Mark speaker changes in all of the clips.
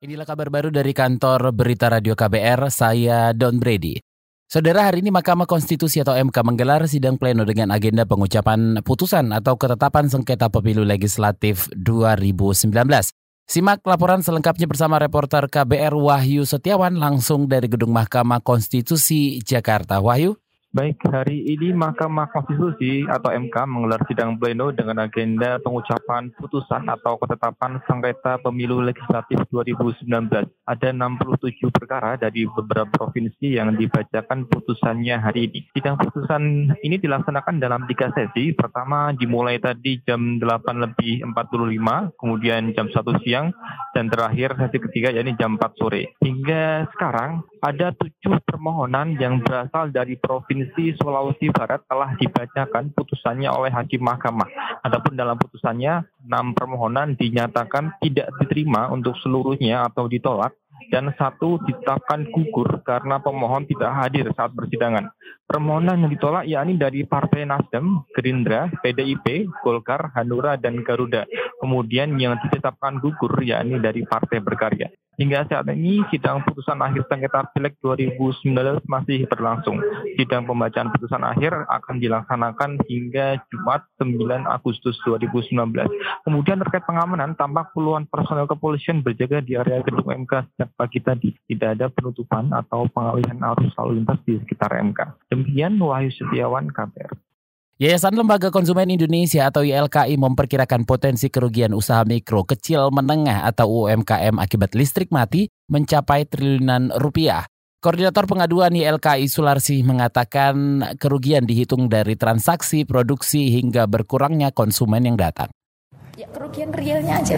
Speaker 1: Inilah kabar baru dari kantor Berita Radio KBR, saya Don Brady. Saudara, hari ini Mahkamah Konstitusi atau MK menggelar sidang pleno dengan agenda pengucapan putusan atau ketetapan sengketa pemilu legislatif 2019. Simak laporan selengkapnya bersama reporter KBR Wahyu Setiawan langsung dari Gedung Mahkamah Konstitusi Jakarta. Wahyu?
Speaker 2: Baik, hari ini Mahkamah Konstitusi atau MK menggelar sidang pleno dengan agenda pengucapan putusan atau ketetapan sengketa pemilu legislatif 2019. Ada 67 perkara dari beberapa provinsi yang dibacakan putusannya hari ini. Sidang putusan ini dilaksanakan dalam tiga sesi. Pertama dimulai tadi jam 8 lebih 45, kemudian jam 1 siang, dan terakhir sesi ketiga yakni jam 4 sore. Hingga sekarang ada tujuh permohonan yang berasal dari provinsi Sulawesi Barat telah dibacakan putusannya oleh Hakim Mahkamah. Adapun dalam putusannya, enam permohonan dinyatakan tidak diterima untuk seluruhnya atau ditolak dan satu ditetapkan gugur karena pemohon tidak hadir saat persidangan. Permohonan yang ditolak yakni dari Partai Nasdem, Gerindra, PDIP, Golkar, Hanura, dan Garuda. Kemudian yang ditetapkan gugur yakni dari Partai Berkarya. Hingga saat ini sidang putusan akhir sengketa Pileg 2019 masih berlangsung. Sidang pembacaan putusan akhir akan dilaksanakan hingga Jumat 9 Agustus 2019. Kemudian terkait pengamanan, tampak puluhan personel kepolisian berjaga di area gedung MK sejak pagi tadi. Tidak ada penutupan atau pengalihan arus lalu lintas di sekitar MK. Demikian Wahyu Setiawan, KBR.
Speaker 1: Yayasan Lembaga Konsumen Indonesia atau YLKI memperkirakan potensi kerugian usaha mikro, kecil, menengah atau UMKM akibat listrik mati mencapai triliunan rupiah. Koordinator pengaduan YLKI Sularsi mengatakan kerugian dihitung dari transaksi, produksi hingga berkurangnya konsumen yang datang.
Speaker 3: Ya kerugian realnya aja.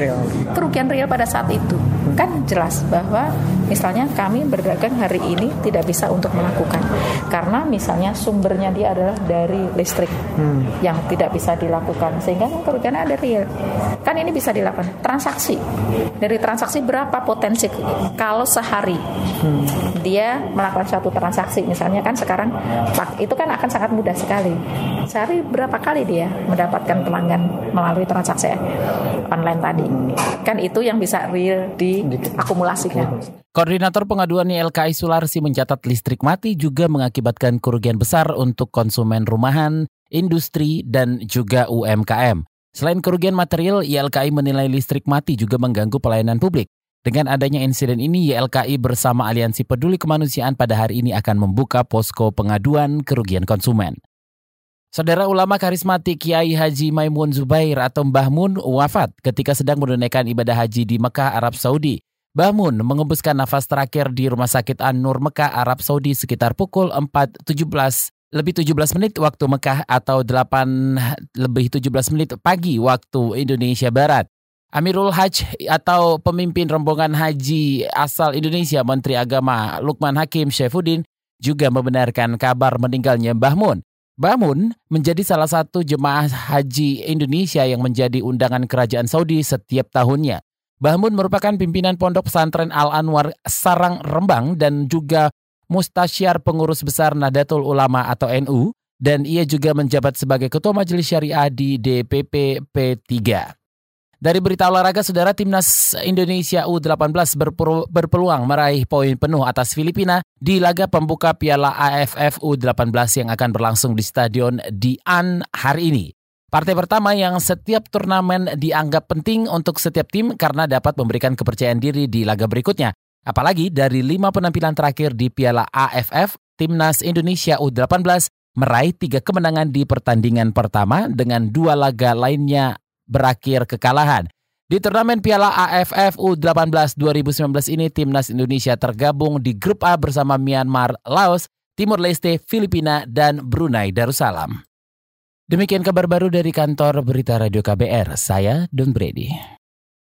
Speaker 3: Kerugian real pada saat itu. Kan jelas bahwa misalnya kami berdagang hari ini tidak bisa untuk melakukan. Karena misalnya sumbernya dia adalah dari listrik hmm. yang tidak bisa dilakukan. Sehingga kan kerugian ada real. Kan ini bisa dilakukan. Transaksi. Dari transaksi berapa potensi kalau sehari hmm. dia melakukan satu transaksi. Misalnya kan sekarang itu kan akan sangat mudah sekali. Sehari berapa kali dia mendapatkan pelanggan melalui transaksi online tadi. Kan itu yang bisa real diakumulasikan.
Speaker 1: Koordinator pengaduan YLKI Sularsi mencatat listrik mati juga mengakibatkan kerugian besar untuk konsumen rumahan, industri, dan juga UMKM. Selain kerugian material, YLKI menilai listrik mati juga mengganggu pelayanan publik. Dengan adanya insiden ini, YLKI bersama Aliansi Peduli Kemanusiaan pada hari ini akan membuka posko pengaduan kerugian konsumen. Saudara ulama karismatik Kiai Haji Maimun Zubair atau Mbah Mun wafat ketika sedang menunaikan ibadah haji di Mekah, Arab Saudi. Mbah Mun mengembuskan nafas terakhir di Rumah Sakit An-Nur Mekah, Arab Saudi sekitar pukul 4.17 lebih 17 menit waktu Mekah atau 8 lebih 17 menit pagi waktu Indonesia Barat. Amirul Hajj atau pemimpin rombongan haji asal Indonesia Menteri Agama Lukman Hakim Syaifuddin juga membenarkan kabar meninggalnya Mbah Mun. Bamun menjadi salah satu jemaah haji Indonesia yang menjadi undangan kerajaan Saudi setiap tahunnya. Bamun merupakan pimpinan pondok pesantren Al-Anwar Sarang Rembang dan juga mustasyar pengurus besar Nadatul Ulama atau NU dan ia juga menjabat sebagai ketua majelis syariah di DPP P3. Dari berita olahraga, saudara timnas Indonesia U18 berpeluang meraih poin penuh atas Filipina di laga pembuka Piala AFF U18 yang akan berlangsung di Stadion Dian hari ini. Partai pertama yang setiap turnamen dianggap penting untuk setiap tim karena dapat memberikan kepercayaan diri di laga berikutnya. Apalagi dari lima penampilan terakhir di Piala AFF, timnas Indonesia U18 meraih tiga kemenangan di pertandingan pertama dengan dua laga lainnya berakhir kekalahan. Di turnamen Piala AFF U18 2019 ini timnas Indonesia tergabung di grup A bersama Myanmar, Laos, Timur Leste, Filipina, dan Brunei Darussalam. Demikian kabar baru dari kantor Berita Radio KBR. Saya Don Brady.